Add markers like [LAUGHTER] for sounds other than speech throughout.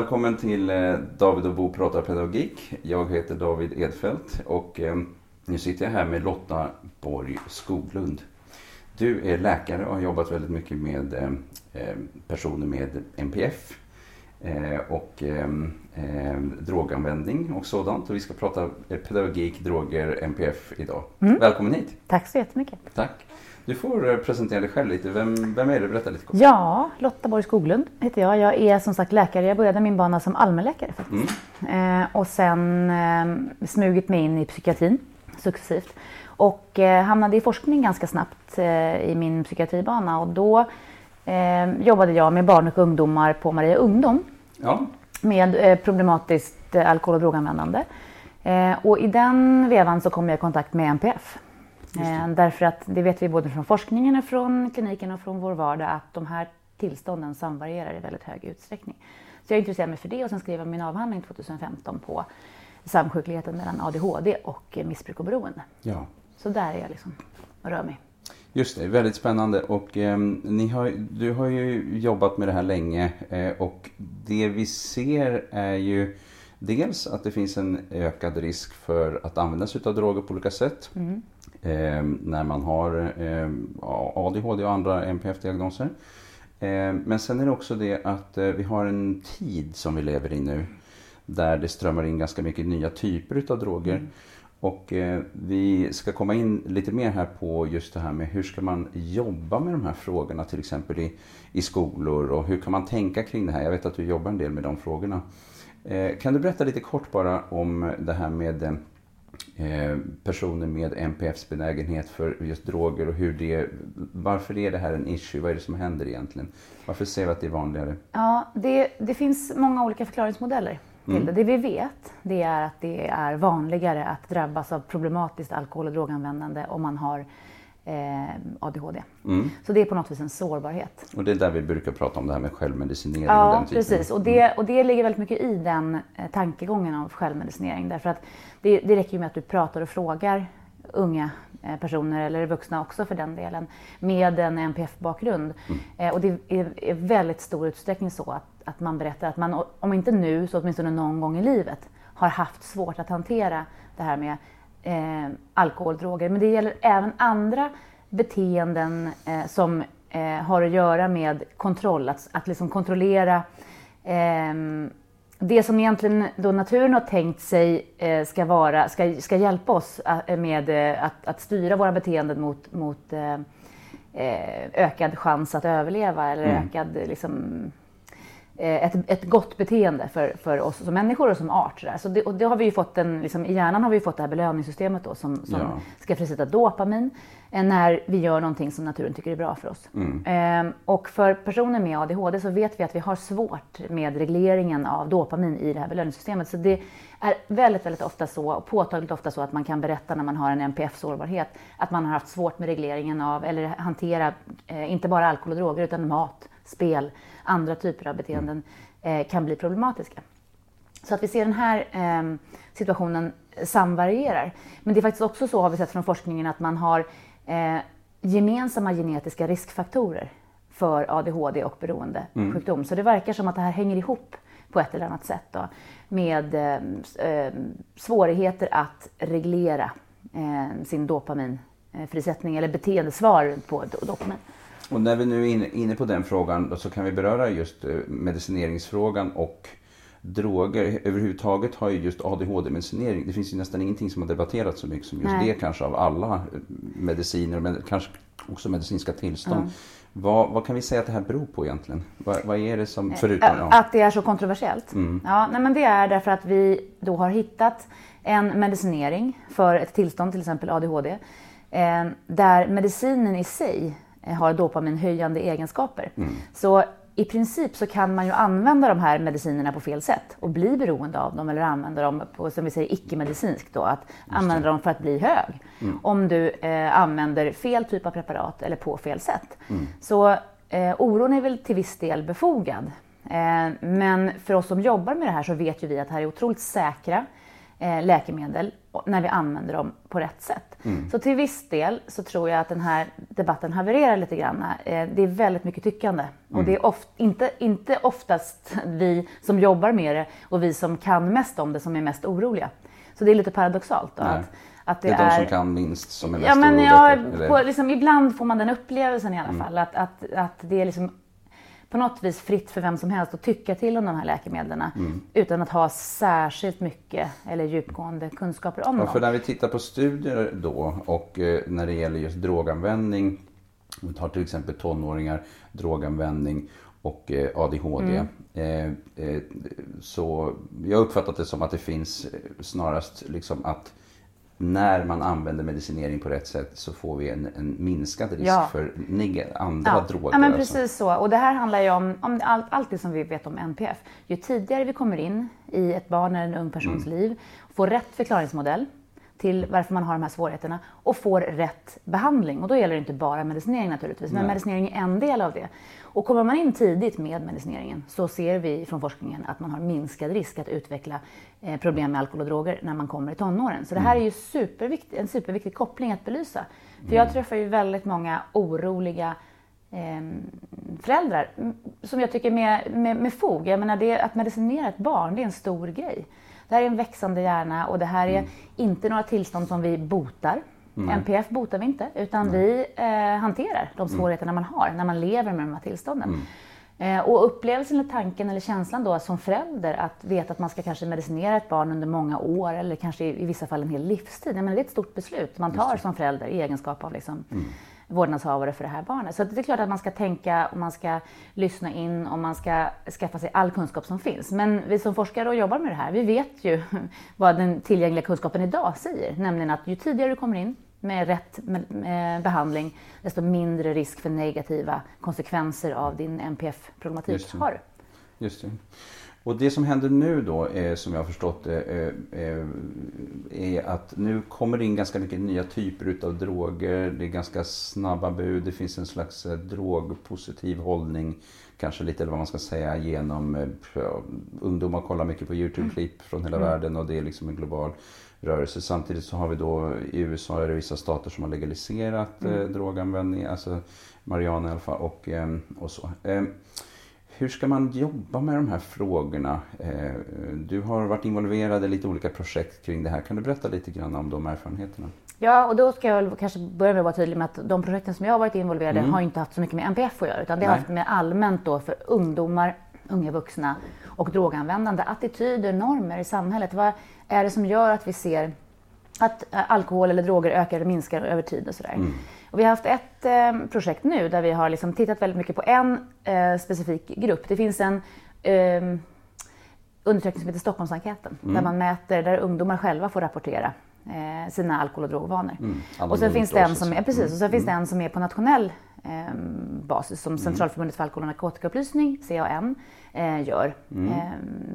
välkommen till eh, David och Bo pratar pedagogik. Jag heter David Edfelt och eh, nu sitter jag här med Lotta Borg Skoglund. Du är läkare och har jobbat väldigt mycket med eh, personer med NPF och droganvändning och sådant. Och vi ska prata pedagogik, droger, NPF idag. Mm. Välkommen hit! Tack så jättemycket! Tack! Du får eh, presentera dig själv lite. Vem, vem är du? Berätta lite kort. Ja, Lotta Borg Skoglund heter jag. Jag är som sagt läkare. Jag började min bana som allmänläkare faktiskt. Mm. Eh, och sen eh, smugit mig in i psykiatrin successivt. Och eh, hamnade i forskning ganska snabbt eh, i min psykiatribana. Och då eh, jobbade jag med barn och ungdomar på Maria Ungdom. Ja. Med problematiskt alkohol och droganvändande. och i den vevan så kom jag i kontakt med NPF. Eh, därför att det vet vi både från forskningen, från kliniken och från vår vardag att de här tillstånden samvarierar i väldigt hög utsträckning. Så jag intresserade mig för det och sen skrev jag min avhandling 2015 på samsjukligheten mellan ADHD och missbruk och beroende. Ja. Så där är jag liksom och rör mig. Just det, väldigt spännande. Och, eh, ni har, du har ju jobbat med det här länge eh, och det vi ser är ju dels att det finns en ökad risk för att använda sig av droger på olika sätt. Mm eh, när man har eh, ADHD och andra NPF-diagnoser. Eh, men sen är det också det att eh, vi har en tid som vi lever i nu där det strömmar in ganska mycket nya typer av droger. Mm. Och eh, vi ska komma in lite mer här på just det här med hur ska man jobba med de här frågorna till exempel i, i skolor och hur kan man tänka kring det här? Jag vet att du jobbar en del med de frågorna. Eh, kan du berätta lite kort bara om det här med Eh, eh personer med NPFs benägenhet för just droger och hur det, varför är det här en issue? Vad är det som händer egentligen? Varför ser vi att det är vanligare? Ja, det, det finns många olika förklaringsmodeller mm. det. Det vi vet det är att det är vanligare att drabbas av problematiskt alkohol och droganvändande om man har eh, ADHD. Mm. Så det är på något vis en sårbarhet. Och det är där vi brukar prata om det här med självmedicinering ja, och den precis. Och det, och det ligger väldigt mycket i den eh, tankegången av självmedicinering. Därför att det, det räcker ju med att du pratar och frågar unga eh, personer, eller vuxna också för den delen, med en NPF-bakgrund. Mm. Eh, och det är i väldigt stor utsträckning så att, att man berättar att man, om inte nu, så åtminstone någon gång i livet, har haft svårt att hantera det här med eh, alkohol, droger. Men det gäller även andra beteenden eh, som eh, har att göra med kontroll, att, att liksom kontrollera eh, det som egentligen då naturen har tänkt sig eh, ska, vara, ska, ska hjälpa oss eh, med att, att styra våra beteenden mot, mot ökad chans att överleva eller mm. ökad liksom, Eh, ett, ett gott beteende för, för oss som människor och som art. Så det, och det har vi ju fått en, liksom, I hjärnan har vi fått det här belöningssystemet då, som, som ja. ska frisätta dopamin eh, när vi gör någonting som naturen tycker är bra för oss. Mm. Ehm, och för personer med ADHD så vet vi att vi har svårt med regleringen av dopamin i det här belöningssystemet. Så det är väldigt, väldigt ofta så, och påtagligt ofta så att man kan berätta när man har en NPF-sårbarhet att man har haft svårt med regleringen av, eller hantera, eh, inte bara alkohol och droger utan mat, spel, andra typer av beteenden eh, kan bli problematiska. Så att vi ser den här eh, situationen samvarierar. Men det är faktiskt också så, har vi sett från forskningen, att man har eh, gemensamma genetiska riskfaktorer för ADHD och beroendesjukdom. Mm. Så det verkar som att det här hänger ihop på ett eller annat sätt då, med eh, eh svårigheter att reglera eh, sin dopaminfrisättning eller beteendesvar på dopamin. Och när vi nu är inne på den frågan så kan vi beröra just eh, medicineringsfrågan och droger. Överhuvudtaget har ju just ADHD-medicinering, det finns ju nästan ingenting som har debatterats så mycket som just Nej. det kanske av alla eh, mediciner, men kanske också medicinska tillstånd. Mm. Vad, vad, kan vi säga att det här beror på egentligen? Vad, vad är det som, eh, förutom... Ja. Att det är så kontroversiellt? Mm. Ja, nej, men det är därför att vi då har hittat en medicinering för ett tillstånd, till exempel ADHD, eh, där medicinen i sig Eh, har dopaminhöjande egenskaper. Mm. Så i princip så kan man ju använda de här medicinerna på fel sätt och bli beroende av dem eller använda dem på, som vi säger, icke-medicinskt då, att använda dem för att bli hög. Mm. Om du eh, använder fel typ av preparat eller på fel sätt. Mm. Så eh, oron är väl till viss del befogad. Eh, men för oss som jobbar med det här så vet ju vi att det här är otroligt säkra eh, läkemedel när vi använder dem på rätt sätt. Mm. Så till viss del så tror jag att den här debatten havererar lite grann. Eh, det är väldigt mycket tyckande. Mm. Och det är oft, inte, inte oftast vi som jobbar med det och vi som kan mest om det som är mest oroliga. Så det är lite paradoxalt. Då, att, att det, det är, de som kan minst som är mest ja, men oroliga? Ja, på, liksom, ibland får man den upplevelsen i alla mm. fall. Att, att, att det är liksom på något vis fritt för vem som helst att tycka till om de här läkemedlen mm. utan att ha särskilt mycket eller djupgående kunskaper om ja, dem. För när vi tittar på studier då och eh, när det gäller just droganvändning, vi tar till exempel tonåringar, droganvändning och eh, ADHD. Mm. Eh, så jag har uppfattat det som att det finns snarast liksom att när man använder medicinering på rätt sätt så får vi en, en minskad risk ja. för andra ja. droger. Ja, men alltså. precis så. Och det här handlar ju om, om allt, allt det som vi vet om NPF. Ju tidigare vi kommer in i ett barn eller en ung persons mm. liv, får rätt förklaringsmodell till varför man har de här svårigheterna och får rätt behandling. Och då gäller det inte bara medicinering naturligtvis, men Nej. medicinering är en del av det. Och kommer man in tidigt med medicineringen så ser vi från forskningen att man har minskad risk att utveckla eh, problem med alkohol och droger när man kommer i tonåren. Så det här är ju supervikt, en superviktig koppling att belysa. För jag mm. träffar ju väldigt många oroliga eh, föräldrar som jag tycker med, med, med fog, jag menar det, att medicinera ett barn det är en stor grej. Det här är en växande hjärna och det här är mm. inte några tillstånd som vi botar. Mm. NPF botar vi inte, utan mm. vi eh, hanterar de svårigheterna man har när man lever med de här tillstånden. Mm. Eh, och upplevelsen eller tanken eller känslan då som förälder att veta att man ska kanske medicinera ett barn under många år eller kanske i, i vissa fall en hel livstid. Menar, det är ett stort beslut man tar som förälder i egenskap av liksom, mm vårdnadshavare för det här barnet. Så det är klart att man ska tänka och man ska lyssna in och man ska skaffa sig all kunskap som finns. Men vi som forskare och jobbar med det här, vi vet ju [LAUGHS] vad den tillgängliga kunskapen idag säger. Nämligen att ju tidigare du kommer in med rätt behandling, desto mindre risk för negativa konsekvenser av din NPF-problematik har du. Just det. Och det som händer nu då, eh, som jag har förstått det, eh, eh, är att nu kommer det in ganska mycket nya typer utav droger. Det är ganska snabba bud. Det finns en slags eh, drogpositiv hållning. Kanske lite, eller vad man ska säga, genom eh, ungdomar kollar mycket på Youtube-klipp mm. från hela mm. världen och det är liksom en global rörelse. Samtidigt så har vi då i USA är det vissa stater som har legaliserat mm. droganvändning, alltså marijuana i alla fall och, och så. Hur ska man jobba med de här frågorna? Eh, du har varit involverad i lite olika projekt kring det här. Kan du berätta lite grann om de erfarenheterna? Ja, och då ska jag kanske börja med att vara tydlig med att de projekten som jag har varit involverad i mm. har inte haft så mycket med NPF att göra, utan det har haft med allmänt då för ungdomar, unga vuxna och droganvändande, attityder, normer i samhället. Vad är det som gör att vi ser att alkohol eller droger ökar eller minskar över tid och sådär. Mm. Och vi har haft ett eh, projekt nu där vi har liksom tittat väldigt mycket på en eh, specifik grupp. Det finns en eh, undersökning som heter Stockholmsenkäten mm. där man mäter, där ungdomar själva får rapportera eh, sina alkohol och drogvanor. Mm. Och sen finns det en som är, precis, och sen finns det mm. en som är på nationell eh, basis som mm. Centralförbundet för alkohol och narkotikaupplysning, CAN, eh, gör mm. eh,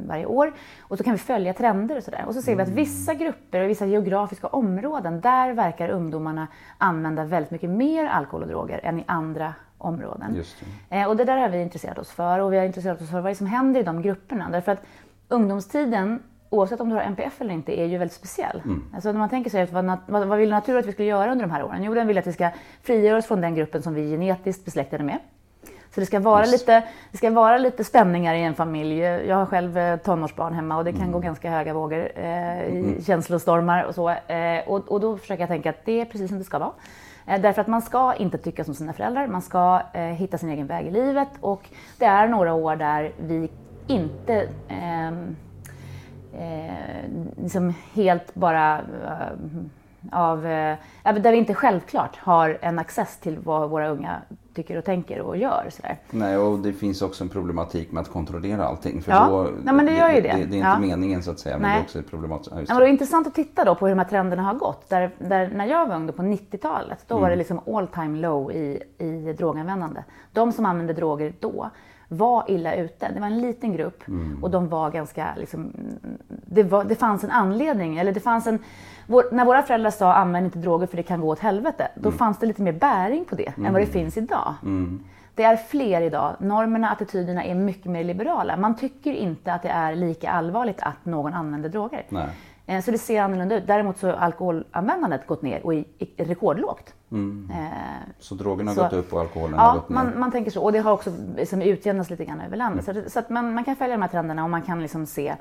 varje år. Och så kan vi följa trender och sådär. Och så ser vi att vissa grupper och vissa geografiska områden, där verkar ungdomarna använda väldigt mycket mer alkohol och droger än i andra områden. Det. Eh, och det där har vi intresserat oss för och vi har intresserat oss för vad som händer i de grupperna. Därför att ungdomstiden oavsett om du har NPF eller inte, är ju väldigt speciell. Mm. Alltså när man tänker sig, vad, vad, vad vill naturen att vi ska göra under de här åren? Jo, den vill att vi ska frigöra oss från den gruppen som vi är genetiskt besläktade med. Så det ska, vara lite, det ska vara lite spänningar i en familj. Jag har själv eh, tonårsbarn hemma och det kan mm. gå ganska höga vågor eh, i mm. känslostormar och så. Eh, och, och då försöker jag tänka att det är precis som det ska vara. Eh, därför att man ska inte tycka som sina föräldrar, man ska eh, hitta sin egen väg i livet och det är några år där vi inte ehm, eh, liksom helt bara eh, av, eh, där vi inte självklart har en access till vad våra unga tycker och tänker och gör. Sådär. Nej, och det finns också en problematik med att kontrollera allting. För ja, då, nej, men det gör ju det. Det, det är inte ja. meningen så att säga, men nej. det är också problematiskt. Ja, men det är intressant att titta då på hur de här trenderna har gått. Där, där när jag var ung på 90-talet, då mm. var det liksom all time low i, i droganvändande. De som använde droger då var illa ute. Det var en liten grupp mm. och de var ganska, liksom, det, var, det fanns en anledning, eller det fanns en, vår, när våra föräldrar sa använd inte droger för det kan gå åt helvete, då mm. fanns det lite mer bäring på det än vad det mm. finns idag. Mm. Det är fler idag. Normerna, attityderna är mycket mer liberala. Man tycker inte att det är lika allvarligt att någon använder droger. Nej. Eh, så det ser annorlunda ut. Däremot så har alkoholanvändandet gått ner och är rekordlågt. Mm. Eh, så drogerna har så, gått upp och alkoholen ja, har gått ner? Man, man tänker så. Och det har också liksom utjämnats lite grann över landet. Mm. Så, så, att man, man, kan följa de här trenderna och man kan liksom se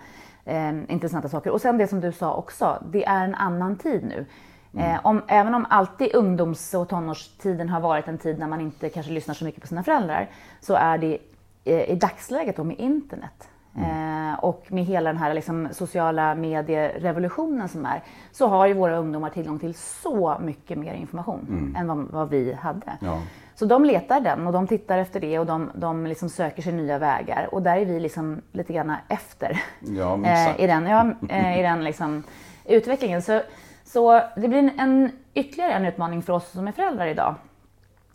eh, intressanta saker. Och sen det som du sa också, det är en annan tid nu. Mm. Eh, om, även om alltid ungdoms och tonårstiden har varit en tid när man inte kanske lyssnar så mycket på sina föräldrar, så är det eh, i dagsläget då med internet Mm. Eh, och med hela den här liksom, sociala medierevolutionen som är, så har ju våra ungdomar tillgång till så mycket mer information mm. än vad, vad, vi hade. Ja. Så de letar den och de tittar efter det och de, de liksom söker sig nya vägar. Och där är vi liksom lite grann efter ja, [LAUGHS] eh, i den, ja, eh, i den liksom utvecklingen. Så, så det blir en, en, ytterligare en utmaning för oss som är föräldrar idag.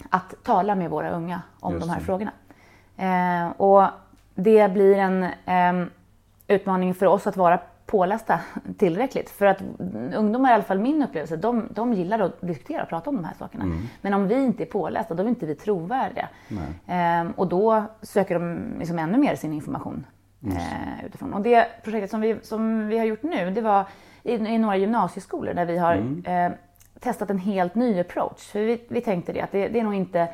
Att tala med våra unga om Just de här det. frågorna. Eh, och det blir en eh, utmaning för oss att vara pålästa tillräckligt. För att ungdomar, i alla fall min upplevelse, de, de gillar att diskutera och prata om de här sakerna. Mm. Men om vi inte är pålästa, då är inte vi trovärdiga. Eh, och då söker de liksom ännu mer sin information eh, utifrån. Och det projektet som vi, som vi har gjort nu, det var i, i några gymnasieskolor där vi har mm. eh, testat en helt ny approach. För vi, vi tänkte det, att det, det är nog inte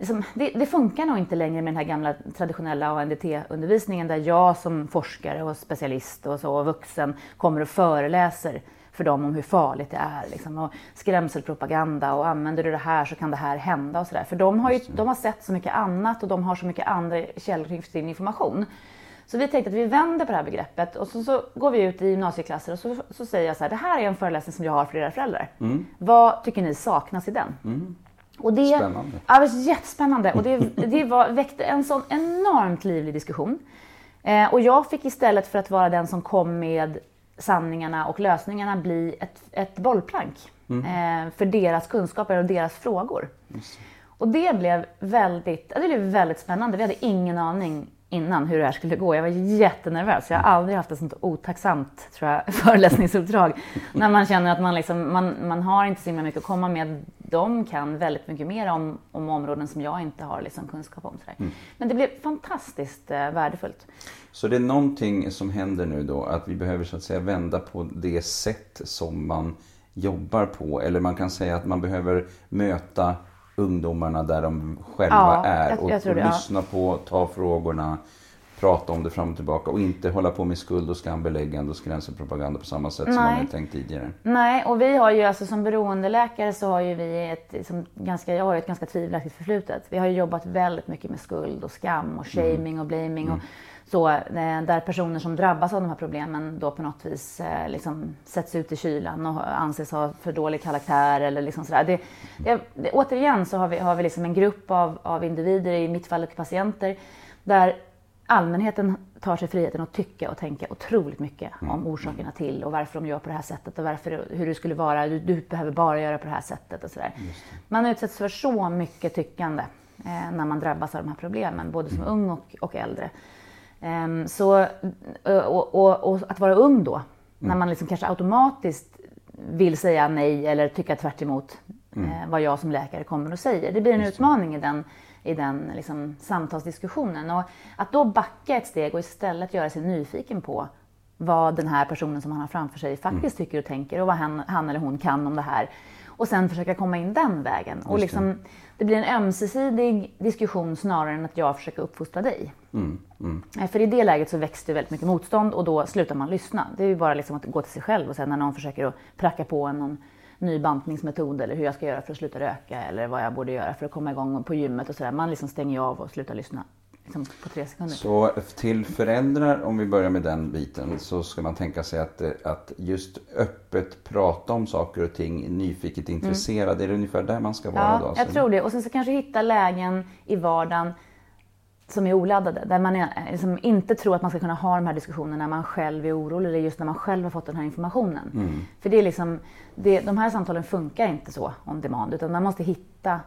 liksom, det, det, funkar nog inte längre med den här gamla traditionella ANDT-undervisningen där jag som forskare och specialist och så och vuxen kommer och föreläser för dem om hur farligt det är. Liksom, och skrämselpropaganda och använder du det här så kan det här hända och sådär. För de har, ju, de har sett så mycket annat och de har så mycket andra källor till sin information. Så vi tänkte att vi vänder på det här begreppet och så, så går vi ut i gymnasieklasser och så, så säger jag så här, det här är en föreläsning som jag har för era föräldrar. Mm. Vad tycker ni saknas i den? Mm. Och det, Spännande. Ja, det var jättespännande. Och det, det var, väckte en sån enormt livlig diskussion. Eh, och jag fick istället för att vara den som kom med sanningarna och lösningarna bli ett, ett bollplank mm. eh, för deras kunskaper och deras frågor. Och det blev väldigt, det blev väldigt spännande. Vi hade ingen aning innan hur det här skulle gå. Jag var jättenervös. Jag har aldrig haft ett sånt otacksamt tror jag, [LAUGHS] föreläsningsuppdrag. när man känner att man, liksom, man, man har inte så himla mycket att komma med. De kan väldigt mycket mer om, om områden som jag inte har liksom, kunskap om. Mm. Men det blev fantastiskt eh, värdefullt. Så det är någonting som händer nu då, att vi behöver så att säga vända på det sätt som man jobbar på. Eller man kan säga att man behöver möta ungdomarna där de själva ja, är. Och, jag, jag och det, lyssna på, ta frågorna, prata om det fram och tillbaka och inte hålla på med skuld och skambeläggande och skrämselpropaganda på samma sätt Nej. som man har tänkt tidigare. Nej, och vi har ju alltså som beroendeläkare så har ju vi ett, liksom, ganska, jag har ett ganska tvivelaktigt förflutet. Vi har ju jobbat väldigt mycket med skuld och skam och mm. shaming mm. och blaming. Mm. Och, så, eh, där personer som drabbas av de här problemen då på något vis eh, liksom sätts ut i kylan och anses ha för dålig karaktär eller liksom sådär. Det, det, det, återigen så har vi, har vi liksom en grupp av, av individer, i mitt fall patienter, där allmänheten tar sig friheten att tycka och tänka otroligt mycket mm. om orsakerna till och varför de gör på det här sättet och varför, hur det skulle vara. Du, du behöver bara göra på det här sättet och sådär. Man utsätts för så mycket tyckande eh, när man drabbas av de här problemen, både som mm. ung och, och äldre. Um, så, och, och, och, att vara ung då, mm. när man liksom kanske automatiskt vill säga nej eller tycka tvärt emot mm. eh, vad jag som läkare kommer och säger. Det blir en Just utmaning i den, i den liksom, samtalsdiskussionen. Och att då backa ett steg och istället göra sig nyfiken på vad den här personen som han har framför sig faktiskt mm. tycker och tänker och vad han, han eller hon kan om det här. Och sen försöka komma in den vägen. och liksom, det blir en ömsesidig diskussion snarare än att jag försöker uppfostra dig. Mm, mm. Eh, för i det läget så växer det väldigt mycket motstånd och då slutar man lyssna. Det är ju bara liksom att gå till sig själv och sen när någon försöker att pracka på en någon ny bantningsmetod eller hur jag ska göra för att sluta röka eller vad jag borde göra för att komma igång på gymmet och sådär. Man liksom stänger av och slutar lyssna liksom på tre sekunder. Så till föräldrar, om vi börjar med den biten, så ska man tänka sig att, att just öppet prata om saker och ting, nyfiket mm. intresserad, mm. är det ungefär där man ska vara ja, då? Ja, jag tror det. Och sen så kanske hitta lägen i vardagen som är oladdade, där man är, liksom inte tror att man ska kunna ha de här diskussionerna när man själv är orolig eller just när man själv har fått den här informationen. Mm. För det är liksom, det, de här samtalen funkar inte så on demand, utan man måste hitta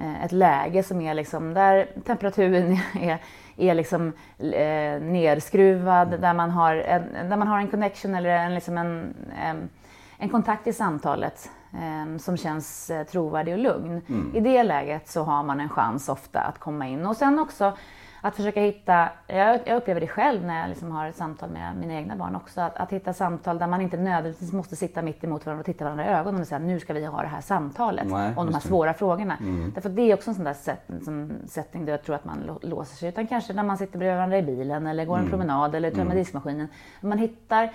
Eh, ett läge som är liksom där temperaturen [LAUGHS] är, är liksom eh, nerskruvad, mm. där man, har en, där man har en connection eller en, liksom en, en kontakt i samtalet eh, som känns trovärdig och lugn. Mm. I det läget så har man en chans ofta att komma in. Och sen också att försöka hitta, jag, upplever det själv när jag liksom har ett samtal med mina egna barn också, att, att hitta samtal där man inte nödvändigtvis måste sitta mitt emot varandra och titta varandra i ögonen och säga nu ska vi ha det här samtalet Nej, om de här just det. svåra frågorna. Mm. Därför det är också en sån där set, som setting där jag tror att man lå- låser sig. Utan kanske när man sitter bredvid varandra i bilen eller går en Mm. promenad eller tömmer diskmaskinen. Man hittar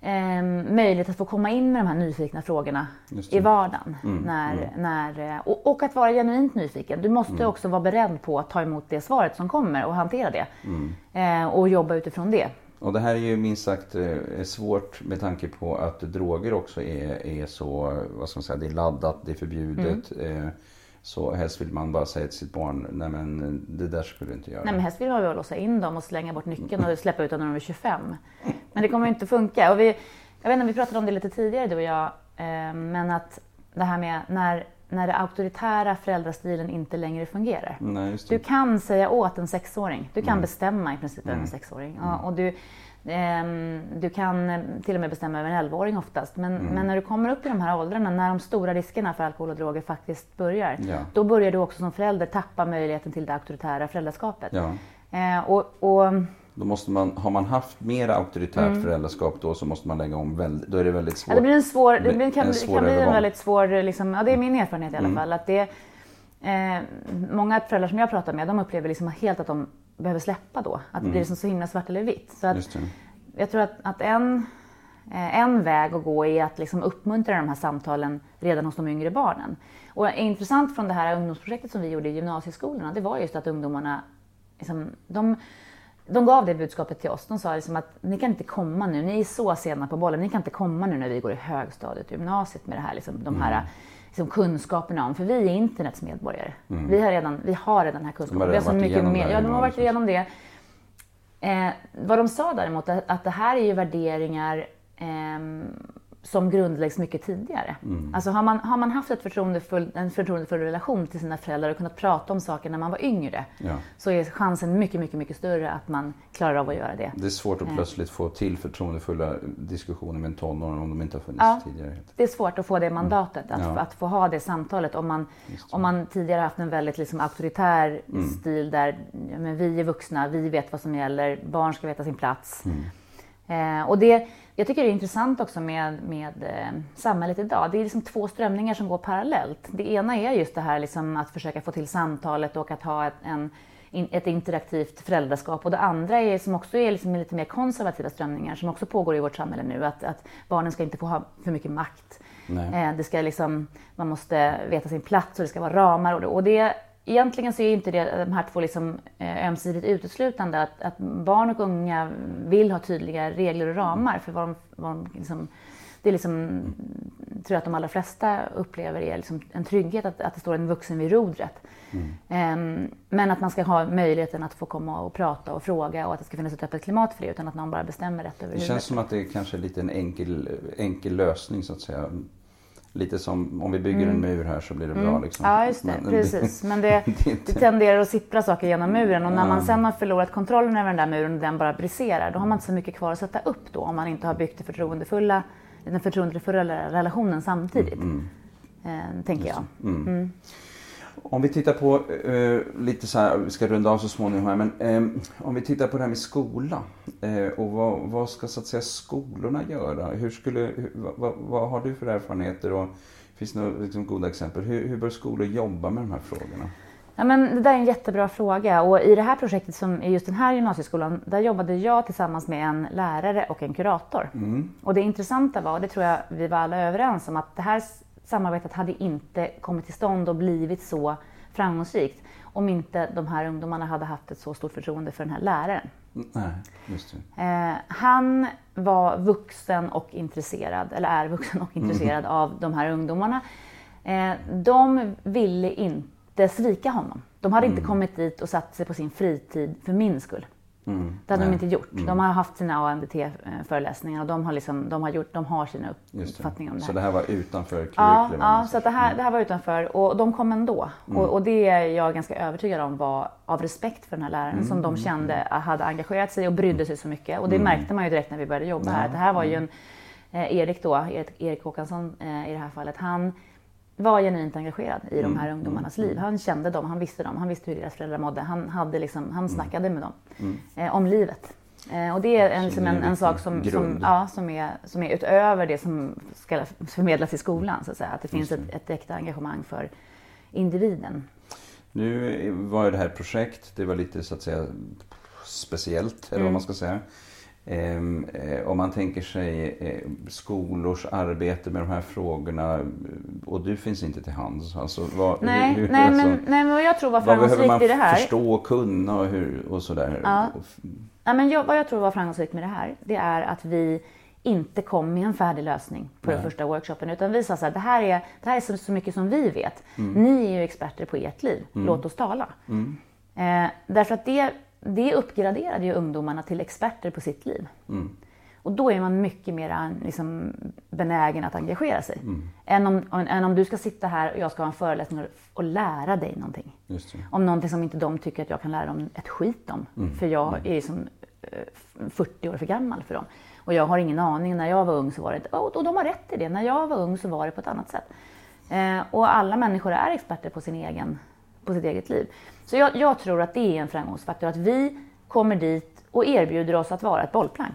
eh, möjlighet att få komma in med de här nyfikna frågorna i vardagen. Mm, När, när, eh, och, och att vara genuint nyfiken. Du måste Mm. också vara beredd på att ta emot det svaret som kommer och hantera det. Mm. Eh, och jobba utifrån det. Och det här är ju minst sagt eh, svårt med tanke på att droger också är, är så, vad ska man säga, det är laddat, det är förbjudet. Mm. Eh, så helst vill man bara säga till sitt barn, nej men det där skulle du inte göra. Nej, men helst vill man väl låsa in dem och slänga bort nyckeln och släppa ut dem när de är 25. Men det kommer ju inte funka. Och vi, jag vet inte, vi pratade om det lite tidigare du och jag. Eh, men att det här med när, när det auktoritära föräldrastilen inte längre fungerar. Nej, Du kan säga åt en sexåring. Du kan Mm. bestämma i princip över en sexåring. Ja, och du, ehm, du kan eh, till och med bestämma över en 11-åring oftast. Men, Mm. men när du kommer upp i de här åldrarna, när de stora riskerna för alkohol och droger faktiskt börjar. Ja. Då börjar du också som förälder tappa möjligheten till det auktoritära föräldraskapet. Ja. Eh, och, och, Då måste man, har man haft mer auktoritärt föräldraskap då så måste man lägga om väldigt, då är det väldigt svårt. Mm. ja, det blir en svår, det blir kan, en svår kan bli en väldigt svår, liksom, ja det är min erfarenhet i alla Mm. fall. Att det, eh, många föräldrar som jag pratar med, de upplever liksom helt att de behöver släppa då. Att det blir liksom så himla svart eller vitt. Så att. Jag tror att, att en, eh, en väg att gå är att liksom uppmuntra de här samtalen redan hos de yngre barnen. Och intressant från det här ungdomsprojektet som vi gjorde i gymnasieskolorna, det var just att ungdomarna, liksom, de, de gav det budskapet till oss. De sa liksom att ni kan inte komma nu, ni är så sena på bollen, ni kan inte komma nu när vi går i högstadiet gymnasiet med det här, liksom, de här liksom, kunskaperna om, för vi är internets medborgare. Vi, har redan, vi har redan den här kunskapen. redan vi har så mycket mer. Ja, de har varit igenom det. Eh, vad de sa däremot, att, att det här är ju värderingar ehm, som grundläggs mycket tidigare. Mm. Alltså har man, har man haft ett förtroendefull, en förtroendefull relation till sina föräldrar och kunnat prata om saker när man var yngre, Ja. så är chansen mycket, mycket, mycket större att man klarar av att göra det. Det är svårt Mm. att plötsligt få till förtroendefulla diskussioner med en tonåring om de inte har funnits Ja. tidigare. Det är svårt att få det mandatet, att, Mm. Ja. att få ha det samtalet. Om man, om man tidigare haft en väldigt liksom auktoritär Mm. stil där men vi är vuxna, vi vet vad som gäller, barn ska veta sin plats. Mm. Eh, och det, jag tycker det är intressant också med, med eh, samhället idag. Det är liksom två strömningar som går parallellt. Det ena är just det här liksom att försöka få till samtalet och att ha ett, en, in, ett interaktivt föräldraskap. Och det andra är som också är liksom lite mer konservativa strömningar som också pågår i vårt samhälle nu. Att, att barnen ska inte få ha för mycket makt. Eh, det ska liksom, man måste veta sin plats och det ska vara ramar. Och det, och det, egentligen så är inte det, de här två liksom, eh, ömsesidigt uteslutande. Att, att barn och unga vill ha tydliga regler och ramar för vad de, vad de liksom, det är liksom, tror jag att de allra flesta upplever är liksom en trygghet att, att det står en vuxen vid rodret. Ehm, men att man ska ha möjligheten att få komma och prata och fråga och att det ska finnas ett öppet klimat för det utan att någon bara bestämmer rätt över Det huvudet. känns som att det är kanske är lite en enkel, enkel lösning så att säga. Lite som om vi bygger en mur här så blir det bra. Liksom. Mm. Ja, just det. Men- precis. Men det, [LAUGHS] det tenderar att sippra saker genom muren och när man sen har förlorat kontrollen över den där muren och den bara briserar, då har man inte så mycket kvar att sätta upp då om man inte har byggt det förtroendefulla, den förtroendefulla relationen samtidigt. Mm. Eh, tänker jag. Om vi tittar på eh, lite så här, vi ska runda av så småningom här, men eh, om vi tittar på det här med skola eh, och vad, vad ska så att säga skolorna göra? Hur skulle, hur, vad, vad, har du för erfarenheter och finns det några liksom, goda exempel? Hur, hur bör skolor jobba med de här frågorna? Ja, men det där är en jättebra fråga och i det här projektet som i just den här gymnasieskolan, där jobbade jag tillsammans med en lärare och en kurator. Och det intressanta var, och det tror jag vi var alla överens om, att det här samarbetet hade inte kommit till stånd och blivit så framgångsrikt om inte de här ungdomarna hade haft ett så stort förtroende för den här läraren. Nej, just. Eh, han var vuxen och intresserad, eller är vuxen och intresserad av de här ungdomarna. Eh, de ville inte svika honom. De hade inte kommit dit och satt sig på sin fritid för min skull. Mm. Det hade Nej. de inte gjort. De har haft sina ANDT-föreläsningar och de har, liksom, de har, gjort, de har sina uppfattningar om det Så här. det här var utanför Ja, curriculum? ja, så att det, här, det här var utanför och de kom ändå. Mm. Och, och det är jag ganska övertygad om var av respekt för den här läraren som Mm. de kände hade engagerat sig och brydde sig så mycket. Och det märkte man ju direkt när vi började jobba här. Det här var ju en, eh, Erik då, Erik, Erik Håkansson eh, i det här fallet, han var genuint engagerad i de Mm, här ungdomarnas liv. Han kände dem, han visste dem, han visste hur deras föräldrar mådde. Han, hade liksom, Mm. han snackade med dem eh, om livet. Eh, och det är, en, är en, en sak som, som, ja, som, är, som är utöver det som ska förmedlas i skolan. Så att, säga. att det finns ett, ett äkta engagemang för individen. Nu var ju det här projekt, det var lite så att säga speciellt, eller Mm. vad man ska säga. Ehm, eh, om man tänker sig eh, skolors arbete med de här frågorna eh, och du finns inte till hands. Alltså, vad, Nej, hur, nej, alltså, men, nej, men vad jag tror var vad behöver man framgångsrikt i det här. förstå och kunna och, hur, och sådär? Ja. Ja, men jag, vad jag tror var framgångsrikt med det här, det är att vi inte kom med en färdig lösning på den Nej. första workshopen. Utan vi sa så här, det här är, det här är så, så mycket som vi vet. Mm. Ni är ju experter på ert liv, låt oss tala. Eh, därför att det, det uppgraderade ju ungdomarna till experter på sitt liv. Mm. Och då är man mycket mer liksom, benägen att engagera sig. Mm. Än, om, än om du ska sitta här och jag ska ha en föreläsning och, lära dig någonting om någonting som inte de tycker att jag kan lära dem ett skit om. Mm. För jag är liksom eh, 40 år för gammal för dem. Och jag har ingen aning. När jag var ung så var det... Och och de har rätt i det. När jag var ung så var det på ett annat sätt. Eh, och alla människor är experter på, sin egen, på sitt eget liv. Så jag, jag tror att det är en framgångsfaktor. Att vi kommer dit och erbjuder oss att vara ett bollplank.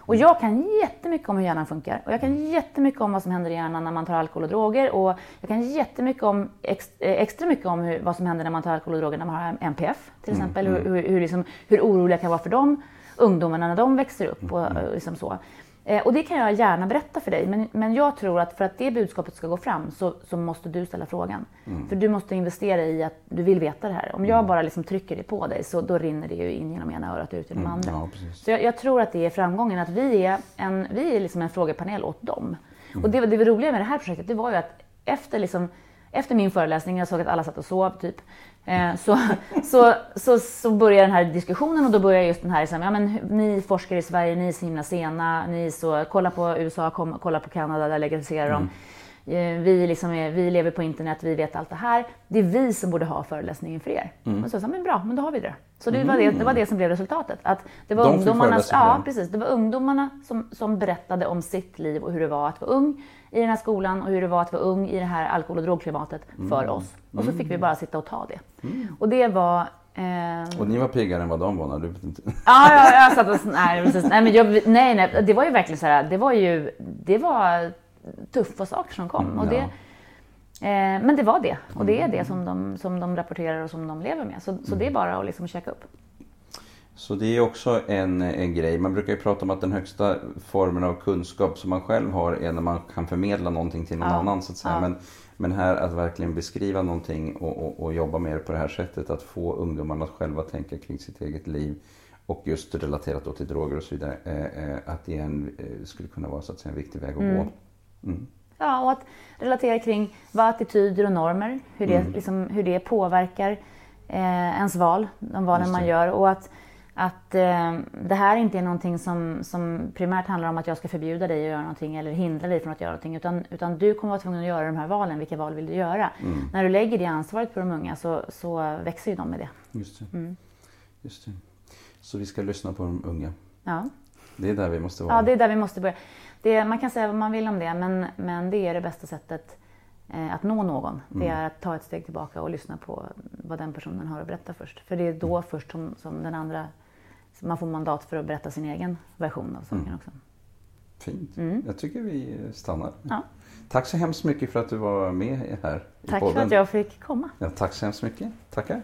Och jag kan jättemycket om hur hjärnan funkar. Och jag kan jättemycket om vad som händer i hjärnan när man tar alkohol och droger. Och jag kan jättemycket om, ex, eh, extra mycket om hur, vad som händer när man tar alkohol och droger när man har MPF till exempel. Hur, hur, hur, liksom, hur oroliga kan vara för de ungdomarna när de växer upp. Och, och liksom så. Eh, Och det kan jag gärna berätta för dig, men, men jag tror att för att det budskapet ska gå fram så, så måste du ställa frågan. För du måste investera i att du vill veta det här. Om jag bara liksom trycker det på dig så då rinner det ju in genom ena örat och ut genom andra. Ja. Så jag, jag tror att det är framgången, att vi är en, vi är liksom en frågepanel åt dem. Och det, det roliga med det här projektet, det var ju att efter, liksom, efter min föreläsning, jag såg att alla satt och sov typ, så, så, så, så började den här diskussionen och då började just den här, liksom, ja, men, ni forskare i Sverige, ni är så himla sena, ni så, kolla på USA, kom, kolla på Kanada, där legaliserar de. Eh, Vi, liksom är, vi lever på internet, vi vet allt det här. Det är vi som borde ha föreläsningen för er. Och så sa men bra, men då har vi det. Så det, var, det, det var det som blev resultatet. Att det var De för ja, precis, det var ungdomarna som, som berättade om sitt liv och hur det var att vara ung i den här skolan och hur det var att vara ung i det här alkohol och drogklimatet för Mm. oss. Och så fick vi bara sitta och ta det. Och det var... Eh, Och ni var piggare än vad de var när du... Ja, ja, jag satt och... Nej, precis. nej, men jag, nej, nej, det var ju verkligen så här, det var ju... Det var tuffa saker som kom. Mm, och det, ja. Eh, men det var det. Och det Mm. är det som de, som de rapporterar och som de lever med. Så, så det är bara att liksom checka upp. Så det är också en, en grej. Man brukar ju prata om att den högsta formen av kunskap som man själv har är när man kan förmedla någonting till någon Ja, annan. Så att säga. ja. Men, men här att verkligen beskriva någonting och, och, och jobba med det på det här sättet. Att få ungdomarna att själva tänka kring sitt eget liv. Och just relaterat då till droger och så vidare. Eh, eh, att det en, eh, skulle kunna vara så att säga, en viktig väg att gå. Mm. Ja, och att relatera kring vad attityder och normer, hur det, Mm. liksom, hur det påverkar eh, ens val, de valen man gör. Och att, att eh, det här inte är någonting som, som primärt handlar om att jag ska förbjuda dig att göra någonting eller hindra dig från att göra någonting. Utan, utan du kommer vara tvungen att göra de här valen. Vilka val vill du göra? Mm. När du lägger det ansvaret på de unga så, så växer ju de med det. Just, det. Mm. Just det. Så vi ska lyssna på de unga. Ja, Det är där vi måste vara. ja det är där vi måste börja. Det, man kan säga vad man vill om det, men, men det är det bästa sättet eh, att nå någon. Det Mm. är att ta ett steg tillbaka och lyssna på vad den personen har att berätta först. För det är då först som, som den andra, man får mandat för att berätta sin egen version av saken Mm. också. Fint. Mm. Jag tycker vi stannar. Ja. Tack så hemskt mycket för att du var med här i Tack podden. för att jag fick komma. Ja, tack så hemskt mycket. Tackar.